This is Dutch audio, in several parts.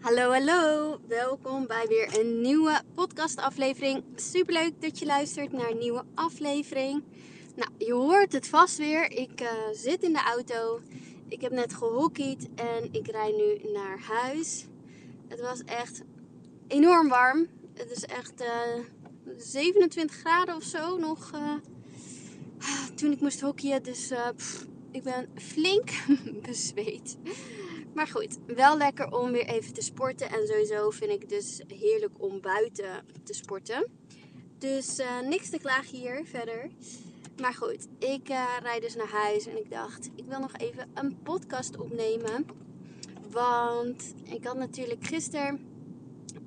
Hallo, hallo. Welkom bij weer een nieuwe podcastaflevering. Superleuk dat je luistert naar een nieuwe aflevering. Nou, je hoort het vast weer. Ik uh, zit in de auto. Ik heb net gehockeyd en ik rijd nu naar huis. Het was echt enorm warm. Het is echt uh, 27 graden of zo nog uh, toen ik moest hockeyen. Dus ik ben flink bezweet. Maar goed, wel lekker om weer even te sporten. En sowieso vind ik dus heerlijk om buiten te sporten. Dus uh, niks te klagen hier verder. Maar goed, ik uh, rijd dus naar huis en ik dacht, ik wil nog even een podcast opnemen. Want ik had natuurlijk gisteren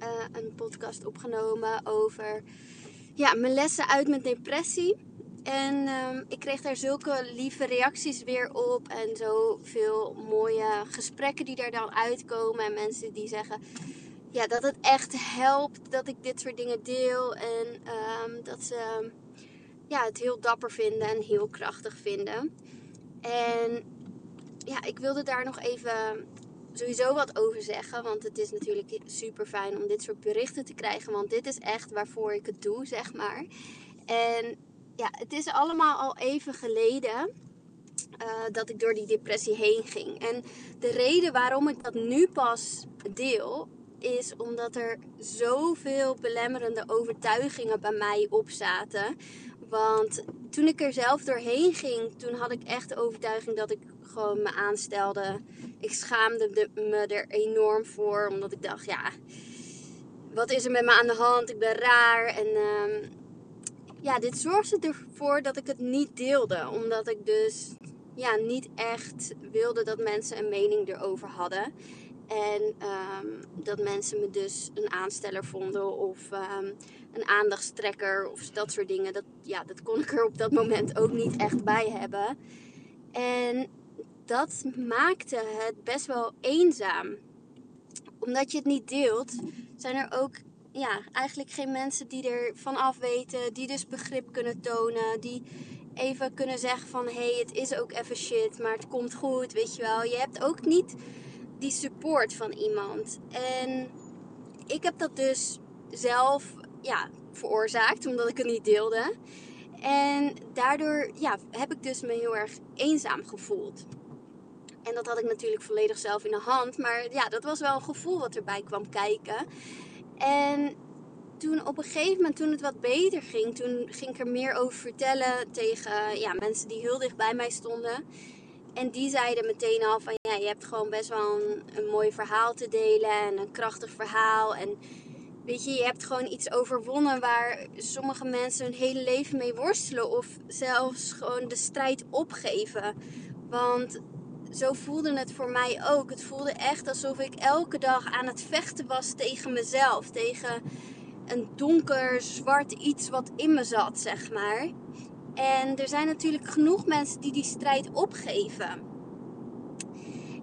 uh, een podcast opgenomen over ja, mijn lessen uit met depressie. En um, ik kreeg daar zulke lieve reacties weer op. En zoveel mooie gesprekken die daar dan uitkomen. En mensen die zeggen ja, dat het echt helpt dat ik dit soort dingen deel. En um, dat ze ja, het heel dapper vinden en heel krachtig vinden. En ja, ik wilde daar nog even sowieso wat over zeggen. Want het is natuurlijk super fijn om dit soort berichten te krijgen. Want dit is echt waarvoor ik het doe, zeg maar. En ja, het is allemaal al even geleden uh, dat ik door die depressie heen ging. En de reden waarom ik dat nu pas deel, is omdat er zoveel belemmerende overtuigingen bij mij op zaten. Want toen ik er zelf doorheen ging, toen had ik echt de overtuiging dat ik gewoon me aanstelde. Ik schaamde me er enorm voor, omdat ik dacht, ja, wat is er met me aan de hand? Ik ben raar. En uh, ja, dit zorgde ervoor dat ik het niet deelde. Omdat ik dus ja, niet echt wilde dat mensen een mening erover hadden. En um, dat mensen me dus een aansteller vonden of um, een aandachtstrekker of dat soort dingen. Dat, ja, dat kon ik er op dat moment ook niet echt bij hebben. En dat maakte het best wel eenzaam. Omdat je het niet deelt, zijn er ook ja, eigenlijk geen mensen die er van af weten, die dus begrip kunnen tonen, die even kunnen zeggen van hé, hey, het is ook even shit, maar het komt goed, weet je wel. Je hebt ook niet die support van iemand. En ik heb dat dus zelf ja, veroorzaakt, omdat ik het niet deelde. En daardoor ja, heb ik dus me heel erg eenzaam gevoeld. En dat had ik natuurlijk volledig zelf in de hand. Maar ja, dat was wel een gevoel wat erbij kwam kijken. En toen op een gegeven moment, toen het wat beter ging, toen ging ik er meer over vertellen tegen ja, mensen die heel dicht bij mij stonden. En die zeiden meteen al van ja, je hebt gewoon best wel een, een mooi verhaal te delen en een krachtig verhaal. En weet je, je hebt gewoon iets overwonnen waar sommige mensen hun hele leven mee worstelen of zelfs gewoon de strijd opgeven. Want zo voelde het voor mij ook. Het voelde echt alsof ik elke dag aan het vechten was tegen mezelf. Tegen een donker, zwart iets wat in me zat, zeg maar. En er zijn natuurlijk genoeg mensen die die strijd opgeven.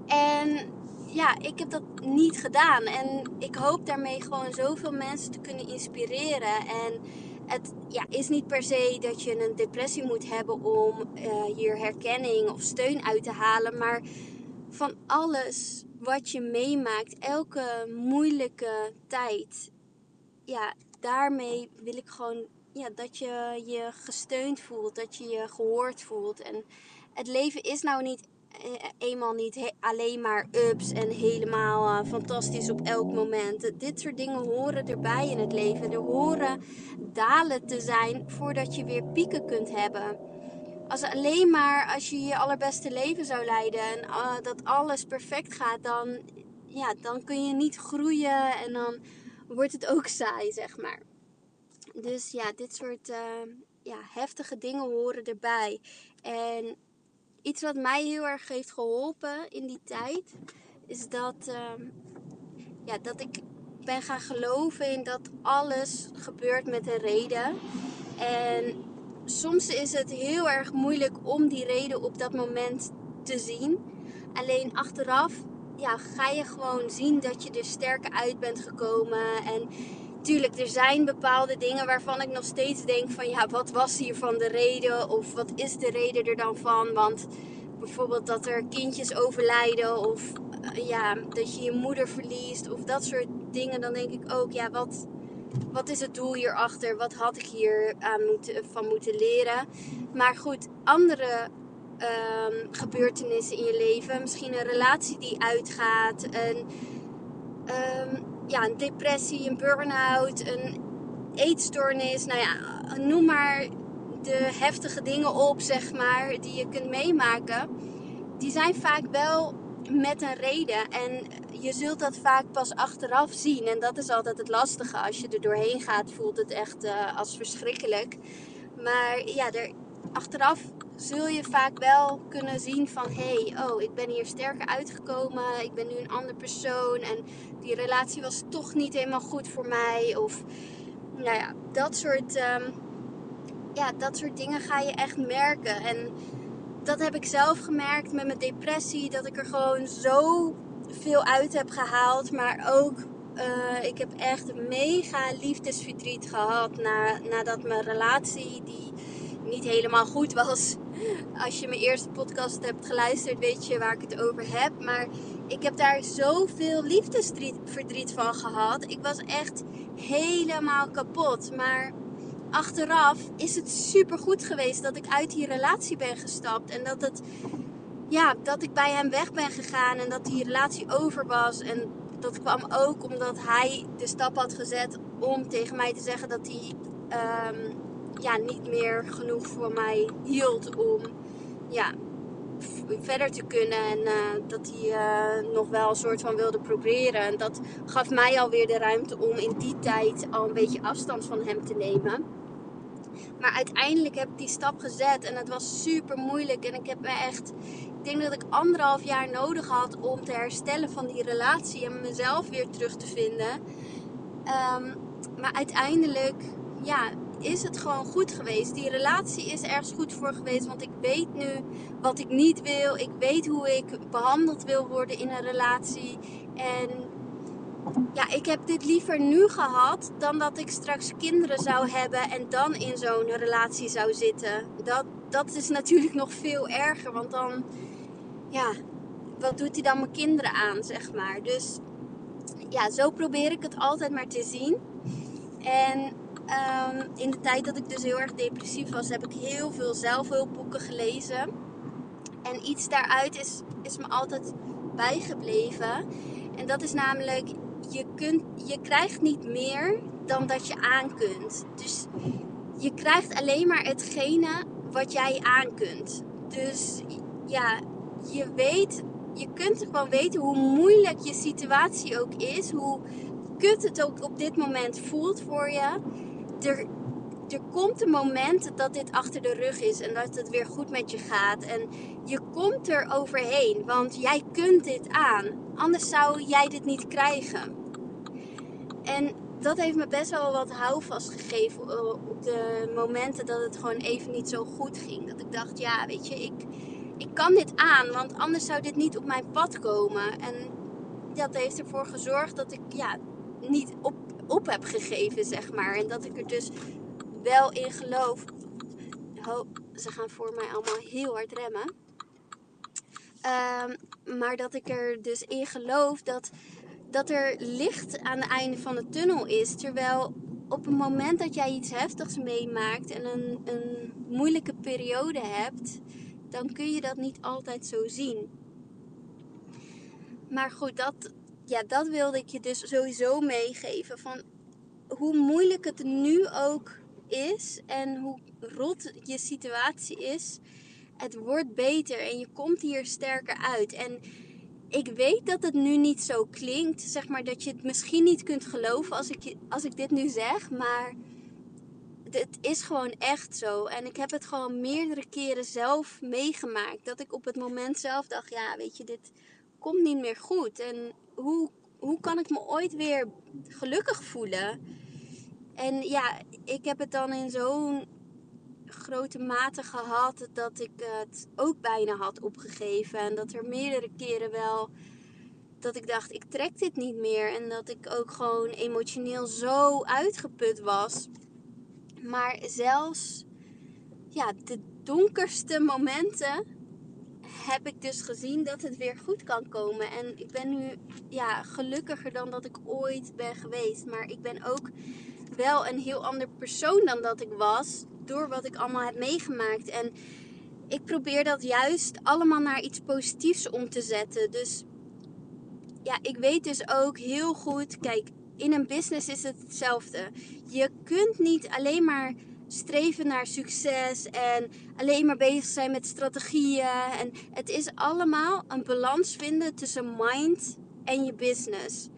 En ja, ik heb dat niet gedaan. En ik hoop daarmee gewoon zoveel mensen te kunnen inspireren. En het ja, is niet per se dat je een depressie moet hebben om uh, hier herkenning of steun uit te halen. Maar van alles wat je meemaakt, elke moeilijke tijd. Ja, daarmee wil ik gewoon ja, dat je je gesteund voelt, dat je je gehoord voelt. En het leven is nou niet eenmaal niet alleen maar ups en helemaal uh, fantastisch op elk moment. Dit soort dingen horen erbij in het leven. Er horen dalen te zijn voordat je weer pieken kunt hebben. Als alleen maar als je je allerbeste leven zou leiden en uh, dat alles perfect gaat, dan, ja, dan kun je niet groeien en dan wordt het ook saai, zeg maar. Dus ja, dit soort ja, heftige dingen horen erbij. En wat mij heel erg heeft geholpen in die tijd, is dat, uh, ja, dat ik ben gaan geloven in dat alles gebeurt met een reden. En soms is het heel erg moeilijk om die reden op dat moment te zien. Alleen achteraf ja, ga je gewoon zien dat je er sterker uit bent gekomen. En tuurlijk, er zijn bepaalde dingen waarvan ik nog steeds denk van ja, wat was hiervan de reden? Of wat is de reden er dan van? Want bijvoorbeeld dat er kindjes overlijden of eh, ja, dat je je moeder verliest of dat soort dingen, dan denk ik ook, ja, wat, wat is het doel hierachter? Wat had ik hier aan moeten, van moeten leren? Maar goed, andere ehm, gebeurtenissen in je leven, misschien een relatie die uitgaat, een, um, ja, een depressie, een burn-out, een eetstoornis, nou ja, noem maar de heftige dingen op, zeg maar, die je kunt meemaken, die zijn vaak wel met een reden. En je zult dat vaak pas achteraf zien. En dat is altijd het lastige. Als je er doorheen gaat, voelt het echt uh, als verschrikkelijk. Maar ja, er, achteraf zul je vaak wel kunnen zien van... hé, hey, oh, ik ben hier sterker uitgekomen. Ik ben nu een ander persoon. En die relatie was toch niet helemaal goed voor mij. Of nou ja, dat soort... Um, ja, dat soort dingen ga je echt merken. En dat heb ik zelf gemerkt met mijn depressie. Dat ik er gewoon zo veel uit heb gehaald. Maar ook, uh, ik heb echt mega liefdesverdriet gehad. Na, nadat mijn relatie, die niet helemaal goed was. Als je mijn eerste podcast hebt geluisterd, weet je waar ik het over heb. Maar ik heb daar zoveel liefdesverdriet van gehad. Ik was echt helemaal kapot. Maar achteraf is het super goed geweest dat ik uit die relatie ben gestapt. En dat, het, ja, dat ik bij hem weg ben gegaan en dat die relatie over was. En dat kwam ook omdat hij de stap had gezet om tegen mij te zeggen dat hij um, ja, niet meer genoeg voor mij hield om ja, verder te kunnen. En uh, dat hij uh, nog wel een soort van wilde proberen. En dat gaf mij alweer de ruimte om in die tijd al een beetje afstand van hem te nemen. Maar uiteindelijk heb ik die stap gezet en het was super moeilijk. En ik heb me echt, ik denk dat ik anderhalf jaar nodig had om te herstellen van die relatie en mezelf weer terug te vinden. Um, maar uiteindelijk, ja, is het gewoon goed geweest. Die relatie is ergens goed voor geweest. Want ik weet nu wat ik niet wil. Ik weet hoe ik behandeld wil worden in een relatie. En ja, ik heb dit liever nu gehad dan dat ik straks kinderen zou hebben en dan in zo'n relatie zou zitten. Dat, dat is natuurlijk nog veel erger, want dan, ja, wat doet hij dan mijn kinderen aan, zeg maar. Dus ja, zo probeer ik het altijd maar te zien. En um, in de tijd dat ik dus heel erg depressief was, heb ik heel veel zelfhulpboeken gelezen. En iets daaruit is, is me altijd bijgebleven. En dat is namelijk je, kunt, je krijgt niet meer dan dat je aan kunt. Dus je krijgt alleen maar hetgene wat jij aan kunt. Dus ja, je weet, je kunt gewoon weten hoe moeilijk je situatie ook is. Hoe kut het ook op dit moment voelt voor je. Er, er komt een moment dat dit achter de rug is en dat het weer goed met je gaat. En je komt er overheen, want jij kunt dit aan. Anders zou jij dit niet krijgen. En dat heeft me best wel wat houvast gegeven eh, op de momenten dat het gewoon even niet zo goed ging. Dat ik dacht, ja, weet je, ik, ik kan dit aan, want anders zou dit niet op mijn pad komen. En dat heeft ervoor gezorgd dat ik ja, niet op, op heb gegeven, zeg maar. En dat ik er dus wel in geloof. Oh, ze gaan voor mij allemaal heel hard remmen. Um, maar dat ik er dus in geloof dat dat er licht aan het einde van de tunnel is. Terwijl op het moment dat jij iets heftigs meemaakt en een, een moeilijke periode hebt, dan kun je dat niet altijd zo zien. Maar goed, dat, ja, dat wilde ik je dus sowieso meegeven. Van hoe moeilijk het nu ook is en hoe rot je situatie is, het wordt beter en je komt hier sterker uit. En ik weet dat het nu niet zo klinkt, zeg maar, dat je het misschien niet kunt geloven als ik, als ik dit nu zeg, maar het is gewoon echt zo. En ik heb het gewoon meerdere keren zelf meegemaakt. Dat ik op het moment zelf dacht, ja, weet je, dit komt niet meer goed. En hoe, hoe kan ik me ooit weer gelukkig voelen? En ja, ik heb het dan in zo'n grote mate gehad dat ik het ook bijna had opgegeven. En dat er meerdere keren wel dat ik dacht, ik trek dit niet meer. En dat ik ook gewoon emotioneel zo uitgeput was. Maar zelfs ja, de donkerste momenten heb ik dus gezien dat het weer goed kan komen. En ik ben nu ja, gelukkiger dan dat ik ooit ben geweest. Maar ik ben ook wel een heel ander persoon dan dat ik was. Door wat ik allemaal heb meegemaakt. En ik probeer dat juist allemaal naar iets positiefs om te zetten. Dus ja, ik weet dus ook heel goed. Kijk, in een business is het hetzelfde. Je kunt niet alleen maar streven naar succes en alleen maar bezig zijn met strategieën. En het is allemaal een balans vinden tussen mind en je business.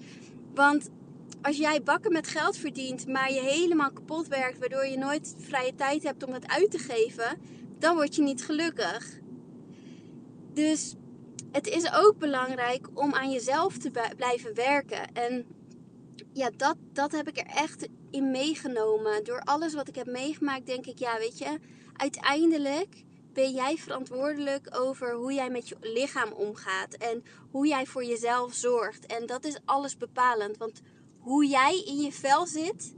Want als jij bakken met geld verdient, maar je helemaal kapot werkt, waardoor je nooit vrije tijd hebt om het uit te geven, dan word je niet gelukkig. Dus het is ook belangrijk om aan jezelf te blijven werken. En ja, dat, dat heb ik er echt in meegenomen. Door alles wat ik heb meegemaakt, denk ik, ja, weet je, uiteindelijk ben jij verantwoordelijk over hoe jij met je lichaam omgaat en hoe jij voor jezelf zorgt. En dat is alles bepalend, want hoe jij in je vel zit,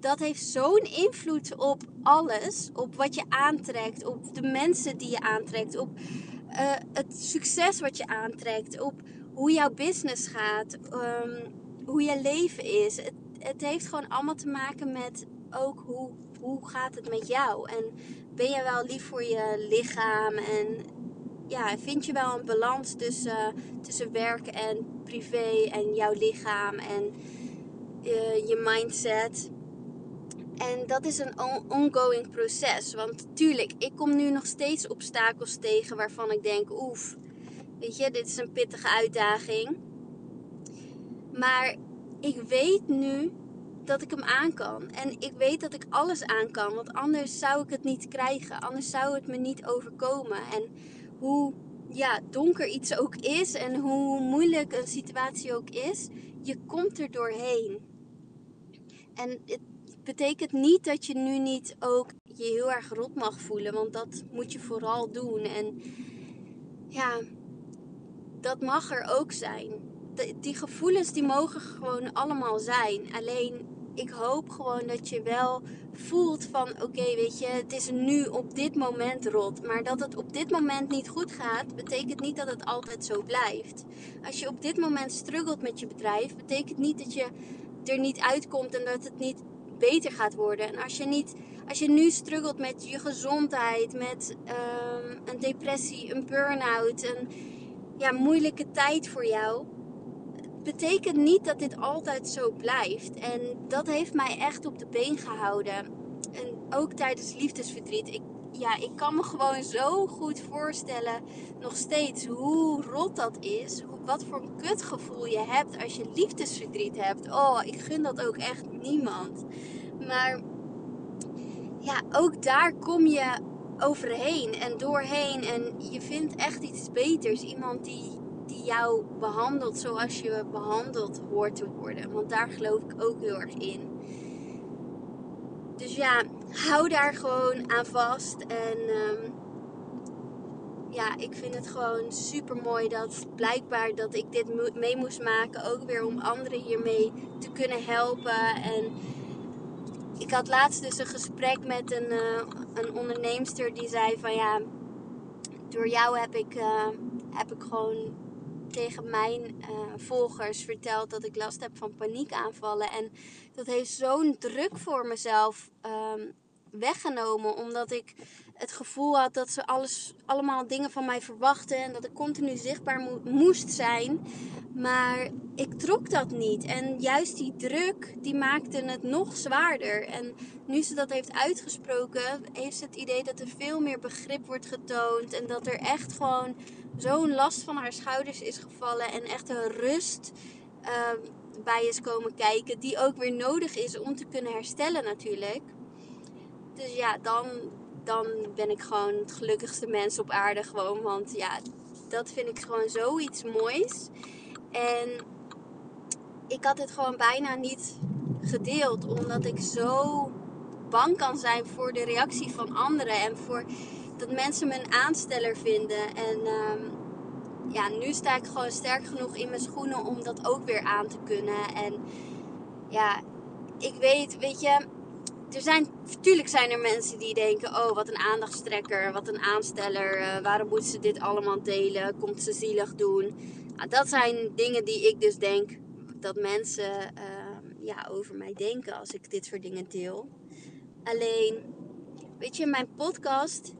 dat heeft zo'n invloed op alles, op wat je aantrekt, op de mensen die je aantrekt, op uh, het succes wat je aantrekt, op hoe jouw business gaat. Um, hoe je leven is. Het heeft gewoon allemaal te maken met ook hoe, hoe gaat het met jou. En ben je wel lief voor je lichaam en ja, vind je wel een balans tussen, tussen werk en privé en jouw lichaam en uh, je mindset. En dat is een ongoing proces. Want tuurlijk, ik kom nu nog steeds obstakels tegen waarvan ik denk, oef, weet je, dit is een pittige uitdaging. Maar ik weet nu dat ik hem aan kan. En ik weet dat ik alles aan kan. Want anders zou ik het niet krijgen. Anders zou het me niet overkomen. En hoe ja, donker iets ook is en hoe moeilijk een situatie ook is, je komt er doorheen. En het betekent niet dat je nu niet ook je heel erg rot mag voelen. Want dat moet je vooral doen. En ja, dat mag er ook zijn die gevoelens die mogen gewoon allemaal zijn. Alleen ik hoop gewoon dat je wel voelt van oké, weet je, het is nu op dit moment rot. Maar dat het op dit moment niet goed gaat, betekent niet dat het altijd zo blijft. Als je op dit moment struggelt met je bedrijf, betekent niet dat je er niet uitkomt en dat het niet beter gaat worden. En als je, niet, als je nu struggelt met je gezondheid, met um, een depressie, een burn-out, een ja, moeilijke tijd voor jou betekent niet dat dit altijd zo blijft. En dat heeft mij echt op de been gehouden. En ook tijdens liefdesverdriet. Ik, ja, ik kan me gewoon zo goed voorstellen, nog steeds, hoe rot dat is. Wat voor een kutgevoel je hebt als je liefdesverdriet hebt. Oh, ik gun dat ook echt niemand. Maar ja, ook daar kom je overheen en doorheen. En je vindt echt iets beters. Iemand die die jou behandelt zoals je behandeld hoort te worden. Want daar geloof ik ook heel erg in. Dus ja, hou daar gewoon aan vast. En um, ja, ik vind het gewoon super mooi dat blijkbaar dat ik dit mee moest maken. Ook weer om anderen hiermee te kunnen helpen. En ik had laatst dus een gesprek met een, uh, een onderneemster die zei van ja, door jou heb ik, uh, heb ik gewoon tegen mijn uh, volgers verteld dat ik last heb van paniekaanvallen. En dat heeft zo'n druk voor mezelf um, weggenomen. Omdat ik het gevoel had dat ze alles, allemaal dingen van mij verwachten. En dat ik continu zichtbaar mo moest zijn. Maar ik trok dat niet. En juist die druk, die maakte het nog zwaarder. En nu ze dat heeft uitgesproken, heeft ze het idee dat er veel meer begrip wordt getoond. En dat er echt gewoon zo'n last van haar schouders is gevallen. En echt een rust uh, bij is komen kijken. Die ook weer nodig is om te kunnen herstellen natuurlijk. Dus ja, dan, dan ben ik gewoon het gelukkigste mens op aarde gewoon. Want ja, dat vind ik gewoon zoiets moois. En ik had het gewoon bijna niet gedeeld. Omdat ik zo bang kan zijn voor de reactie van anderen. En voor dat mensen me een aansteller vinden. En um, ja, nu sta ik gewoon sterk genoeg in mijn schoenen om dat ook weer aan te kunnen. En ja, ik weet, weet je, er zijn, natuurlijk zijn er mensen die denken: oh, wat een aandachtstrekker, wat een aansteller. eh, waarom moet ze dit allemaal delen? Komt ze zielig doen? Nou, dat zijn dingen die ik dus denk dat mensen eh, ja, over mij denken als ik dit soort dingen deel. Alleen, weet je, mijn podcast.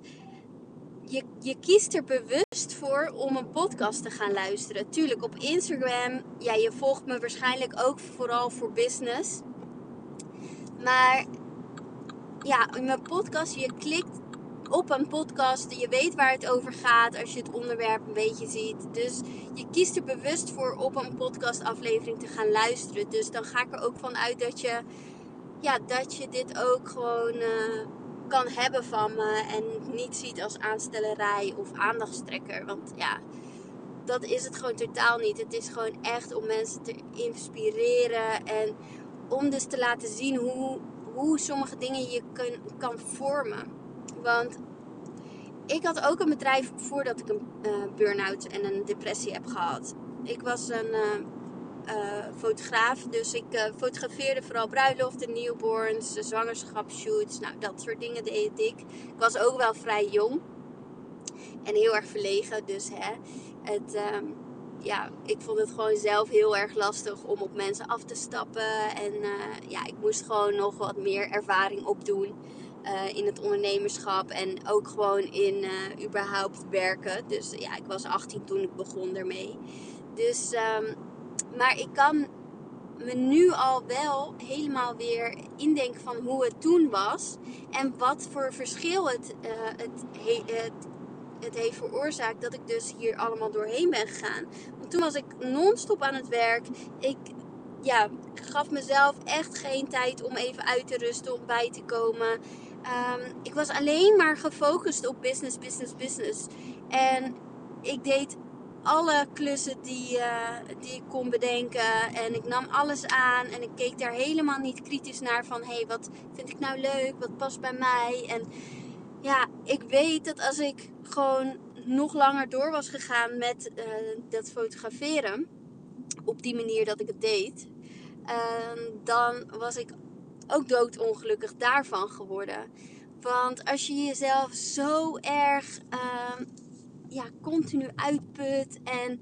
Je, je kiest er bewust voor om een podcast te gaan luisteren. Tuurlijk, op Instagram, ja, je volgt me waarschijnlijk ook vooral voor business. Maar ja, mijn podcast, je klikt op een podcast, je weet waar het over gaat als je het onderwerp een beetje ziet. Dus je kiest er bewust voor op een podcastaflevering te gaan luisteren. Dus dan ga ik er ook van uit dat je, ja, dat je dit ook gewoon uh, kan hebben van me en niet ziet als aanstellerij of aandachtstrekker. Want ja, dat is het gewoon totaal niet. Het is gewoon echt om mensen te inspireren en om dus te laten zien hoe, hoe sommige dingen je kan, kan vormen. Want ik had ook een bedrijf voordat ik een uh, burn-out en een depressie heb gehad. Ik was een uh, fotograaf, dus ik fotografeerde vooral bruiloften, newborns, zwangerschapsshoots. Nou, dat soort dingen deed ik. Ik was ook wel vrij jong en heel erg verlegen. Dus hè, het, um, ja, ik vond het gewoon zelf heel erg lastig om op mensen af te stappen. En ja, ik moest gewoon nog wat meer ervaring opdoen. In het ondernemerschap en ook gewoon in überhaupt werken. Dus ja, ik was 18 toen ik begon ermee. Dus, um, maar ik kan me nu al wel helemaal weer indenken van hoe het toen was. En wat voor verschil het, uh, het, he het, heeft veroorzaakt dat ik dus hier allemaal doorheen ben gegaan. Want toen was ik non-stop aan het werk. Ik ja, gaf mezelf echt geen tijd om even uit te rusten, om bij te komen. Um, ik was alleen maar gefocust op business, business, business. En ik deed alle klussen die, uh, die ik kon bedenken. En ik nam alles aan. En ik keek daar helemaal niet kritisch naar van... Hé, hey, wat vind ik nou leuk? Wat past bij mij? En ja, ik weet dat als ik gewoon nog langer door was gegaan met uh, dat fotograferen... Op die manier dat ik het deed... Uh, dan was ik ook doodongelukkig daarvan geworden. Want als je jezelf zo erg uh, ja, continu uitput en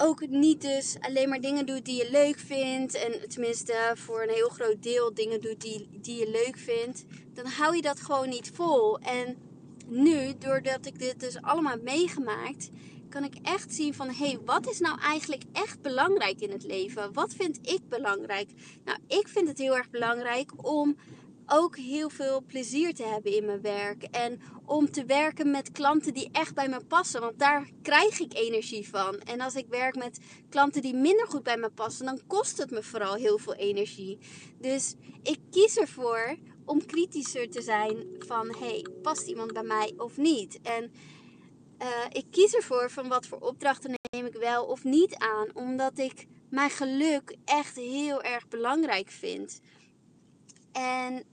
ook niet dus alleen maar dingen doet die je leuk vindt. En tenminste voor een heel groot deel dingen doet die, die je leuk vindt. Dan hou je dat gewoon niet vol. En nu, doordat ik dit dus allemaal meegemaakt, kan ik echt zien van hé, hey, wat is nou eigenlijk echt belangrijk in het leven? Wat vind ik belangrijk? Nou, ik vind het heel erg belangrijk om ook heel veel plezier te hebben in mijn werk. En om te werken met klanten die echt bij me passen. Want daar krijg ik energie van. En als ik werk met klanten die minder goed bij me passen, dan kost het me vooral heel veel energie. Dus ik kies ervoor om kritischer te zijn van hey, past iemand bij mij of niet? En uh, ik kies ervoor van wat voor opdrachten neem ik wel of niet aan. Omdat ik mijn geluk echt heel erg belangrijk vind. En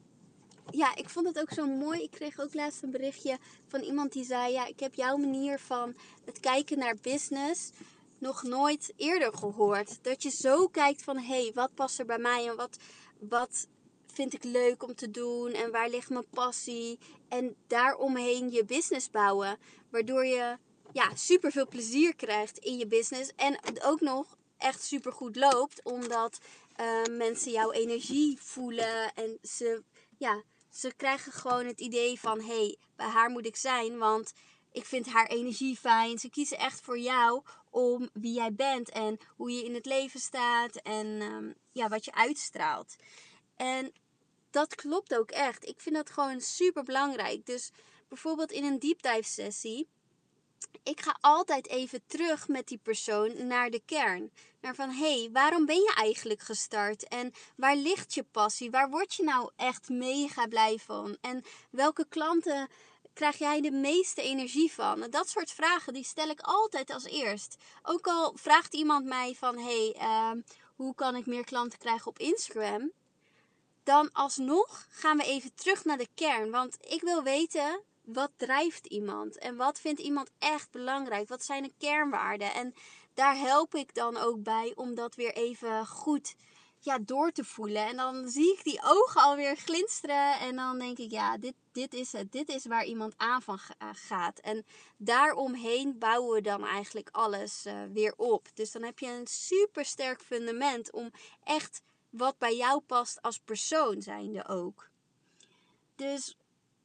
ja, ik vond het ook zo mooi. Ik kreeg ook laatst een berichtje van iemand die zei: Ja, ik heb jouw manier van het kijken naar business nog nooit eerder gehoord. Dat je zo kijkt van: hé, hey, wat past er bij mij en wat, wat vind ik leuk om te doen en waar ligt mijn passie. En daaromheen je business bouwen. Waardoor je ja, super veel plezier krijgt in je business. En het ook nog echt super goed loopt. Omdat uh, mensen jouw energie voelen. En ze, ja, ze krijgen gewoon het idee van: hé, hey, bij haar moet ik zijn. Want ik vind haar energie fijn. Ze kiezen echt voor jou om wie jij bent en hoe je in het leven staat en um, ja, wat je uitstraalt. En dat klopt ook echt. Ik vind dat gewoon super belangrijk. Dus bijvoorbeeld in een deep dive sessie. Ik ga altijd even terug met die persoon naar de kern. Naar van, hé, hey, waarom ben je eigenlijk gestart? En waar ligt je passie? Waar word je nou echt mega blij van? En welke klanten krijg jij de meeste energie van? Dat soort vragen, die stel ik altijd als eerst. Ook al vraagt iemand mij van, hé, hey, uh, hoe kan ik meer klanten krijgen op Instagram? dan alsnog gaan we even terug naar de kern. Want ik wil weten wat drijft iemand en wat vindt iemand echt belangrijk? Wat zijn de kernwaarden? En daar help ik dan ook bij om dat weer even goed ja, door te voelen. En dan zie ik die ogen alweer glinsteren. En dan denk ik, ja, dit, dit is het. Dit is waar iemand aan van eh, gaat. En daaromheen bouwen we dan eigenlijk alles uh, weer op. Dus dan heb je een super sterk fundament om echt wat bij jou past als persoon zijnde ook. Dus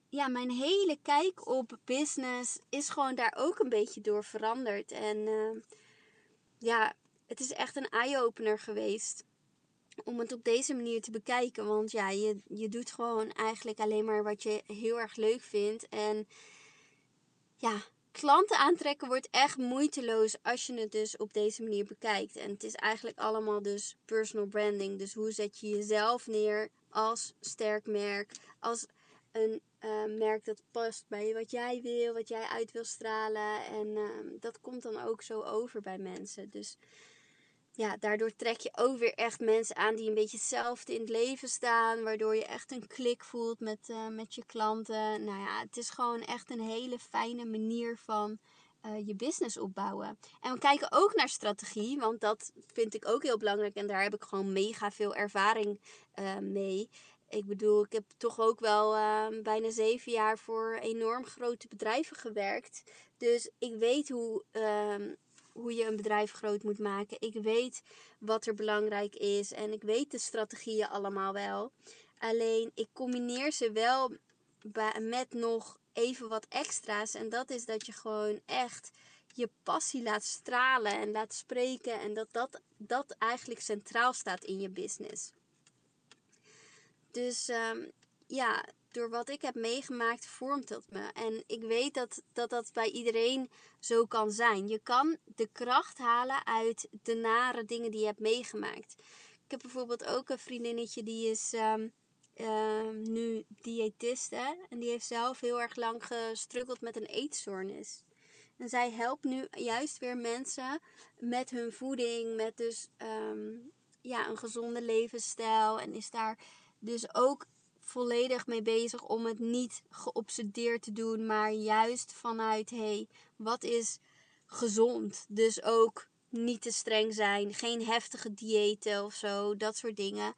ja, mijn hele kijk op business is gewoon daar ook een beetje door veranderd. En uh, ja, het is echt een eye-opener geweest om het op deze manier te bekijken. Want ja, je, je doet gewoon eigenlijk alleen maar wat je heel erg leuk vindt. En ja, klanten aantrekken wordt echt moeiteloos als je het dus op deze manier bekijkt. En het is eigenlijk allemaal dus personal branding. Dus hoe zet je jezelf neer als sterk merk, als een uh, merk dat past bij wat jij wil, wat jij uit wil stralen. En uh, dat komt dan ook zo over bij mensen. Dus ja, daardoor trek je ook weer echt mensen aan die een beetje hetzelfde in het leven staan. Waardoor je echt een klik voelt met, uh, met je klanten. Nou ja, het is gewoon echt een hele fijne manier van uh, je business opbouwen. En we kijken ook naar strategie, want dat vind ik ook heel belangrijk. En daar heb ik gewoon mega veel ervaring uh, mee. Ik bedoel, ik heb toch ook wel bijna zeven jaar voor enorm grote bedrijven gewerkt. Dus ik weet hoe ehm, hoe je een bedrijf groot moet maken. Ik weet wat er belangrijk is en ik weet de strategieën allemaal wel. Alleen ik combineer ze wel met nog even wat extra's. En dat is dat je gewoon echt je passie laat stralen en laat spreken. En dat dat, dat eigenlijk centraal staat in je business. Dus um, ja, door wat ik heb meegemaakt, vormt dat me. En ik weet dat, dat dat bij iedereen zo kan zijn. Je kan de kracht halen uit de nare dingen die je hebt meegemaakt. Ik heb bijvoorbeeld ook een vriendinnetje die is um, nu diëtiste. En die heeft zelf heel erg lang gestruggeld met een eetstoornis. En zij helpt nu juist weer mensen met hun voeding, met dus ja, een gezonde levensstijl. En is daar dus ook volledig mee bezig om het niet geobsedeerd te doen, maar juist vanuit hé, hey, wat is gezond? Dus ook niet te streng zijn, geen heftige diëten of zo, dat soort dingen.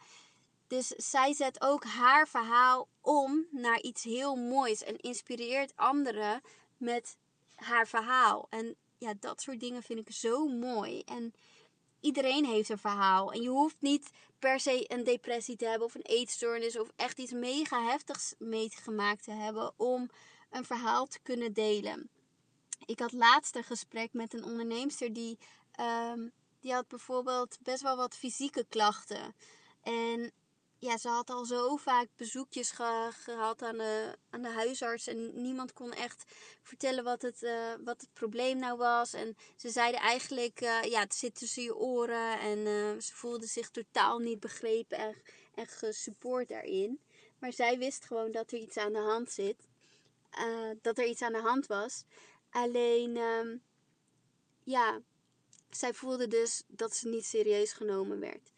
Dus zij zet ook haar verhaal om naar iets heel moois en inspireert anderen met haar verhaal. En ja, dat soort dingen vind ik zo mooi. En iedereen heeft een verhaal. En je hoeft niet per se een depressie te hebben of een eetstoornis of echt iets mega heftigs meegemaakt te hebben om een verhaal te kunnen delen. Ik had laatst een gesprek met een onderneemster die, um, die had bijvoorbeeld best wel wat fysieke klachten. En ja, ze had al zo vaak bezoekjes gehad aan de, aan de huisarts. En niemand kon echt vertellen wat het, uh, wat het probleem nou was. En ze zeiden eigenlijk, uh, ja, het zit tussen je oren. En uh, ze voelde zich totaal niet begrepen en, en gesupport daarin. Maar zij wist gewoon dat er iets aan de hand zit. dat er iets aan de hand was. Alleen, um, ja, zij voelde dus dat ze niet serieus genomen werd.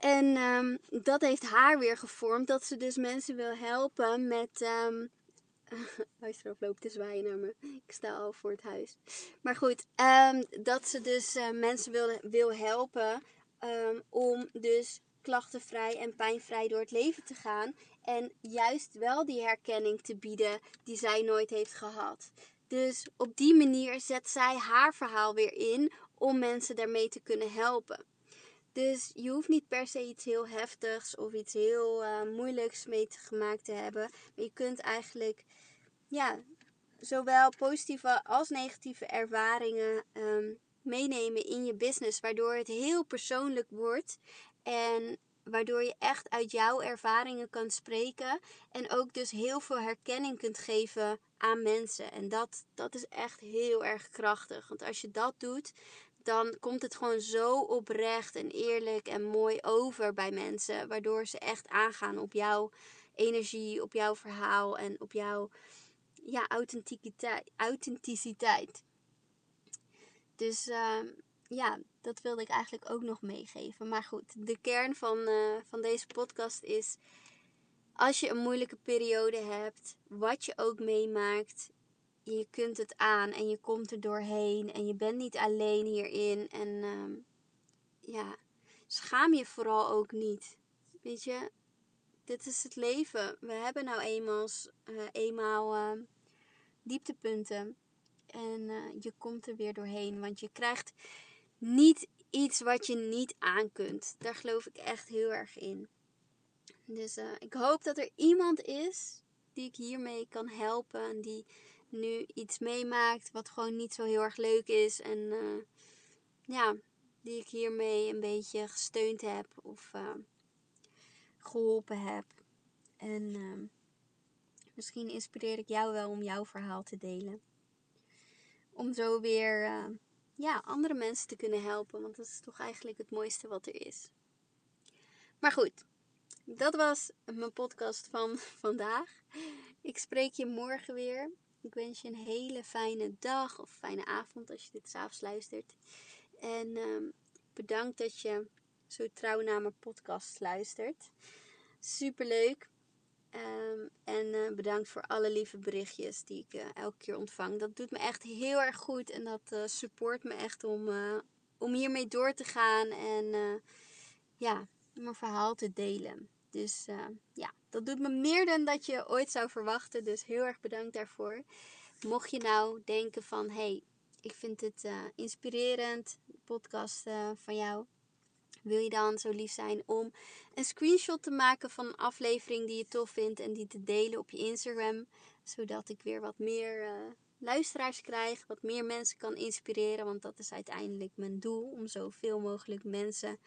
En um, dat heeft haar weer gevormd dat ze dus mensen wil helpen met. Um, Luister loopt te zwaaien naar me. Ik sta al voor het huis. Maar goed, um, dat ze dus uh, mensen wil, wil helpen om dus klachtenvrij en pijnvrij door het leven te gaan. En juist wel die herkenning te bieden die zij nooit heeft gehad. Dus op die manier zet zij haar verhaal weer in om mensen daarmee te kunnen helpen. Dus je hoeft niet per se iets heel heftigs of iets heel uh, moeilijks mee te gemaakt te hebben. Maar je kunt eigenlijk ja, zowel positieve als negatieve ervaringen um, meenemen in je business. Waardoor het heel persoonlijk wordt. En waardoor je echt uit jouw ervaringen kan spreken. En ook dus heel veel herkenning kunt geven aan mensen. En dat, dat is echt heel erg krachtig. Want als je dat doet, dan komt het gewoon zo oprecht en eerlijk en mooi over bij mensen. Waardoor ze echt aangaan op jouw energie, op jouw verhaal en op jouw ja, authenticiteit. Dus uh, ja, dat wilde ik eigenlijk ook nog meegeven. Maar goed, de kern van, uh, van deze podcast is: als je een moeilijke periode hebt, wat je ook meemaakt, je kunt het aan en je komt er doorheen en je bent niet alleen hierin. En uh, ja, schaam je vooral ook niet. Weet je, dit is het leven. We hebben nou eenmaal, uh, eenmaal uh, dieptepunten. En uh, je komt er weer doorheen. Want je krijgt niet iets wat je niet aan kunt. Daar geloof ik echt heel erg in. Dus ik hoop dat er iemand is die ik hiermee kan helpen. En die nu iets meemaakt wat gewoon niet zo heel erg leuk is. En ja, die ik hiermee een beetje gesteund heb of uh, geholpen heb. En uh, misschien inspireer ik jou wel om jouw verhaal te delen. Om zo weer uh, ja, andere mensen te kunnen helpen, want dat is toch eigenlijk het mooiste wat er is. Maar goed, dat was mijn podcast van vandaag. Ik spreek je morgen weer. Ik wens je een hele fijne dag of fijne avond als je dit s'avonds luistert. En um, bedankt dat je zo trouw naar mijn podcast luistert. Super leuk. Um, en uh, bedankt voor alle lieve berichtjes die ik uh, elke keer ontvang. Dat doet me echt heel erg goed en dat uh, support me echt om, om hiermee door te gaan en ja, mijn verhaal te delen. Dus ja, dat doet me meer dan dat je ooit zou verwachten. Dus heel erg bedankt daarvoor. Mocht je nou denken van, hey, ik vind het uh, inspirerend, podcast uh, van jou. Wil je dan zo lief zijn om een screenshot te maken van een aflevering die je tof vindt en die te delen op je Instagram, zodat ik weer wat meer luisteraars krijg, wat meer mensen kan inspireren, want dat is uiteindelijk mijn doel om zoveel mogelijk mensen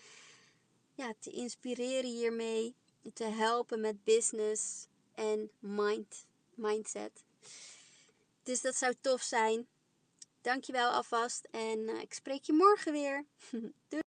ja, te inspireren hiermee, te helpen met business en mind, mindset. Dus dat zou tof zijn. Dankjewel alvast en uh, ik spreek je morgen weer. Doei!